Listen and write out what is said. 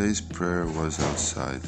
Today's prayer was outside.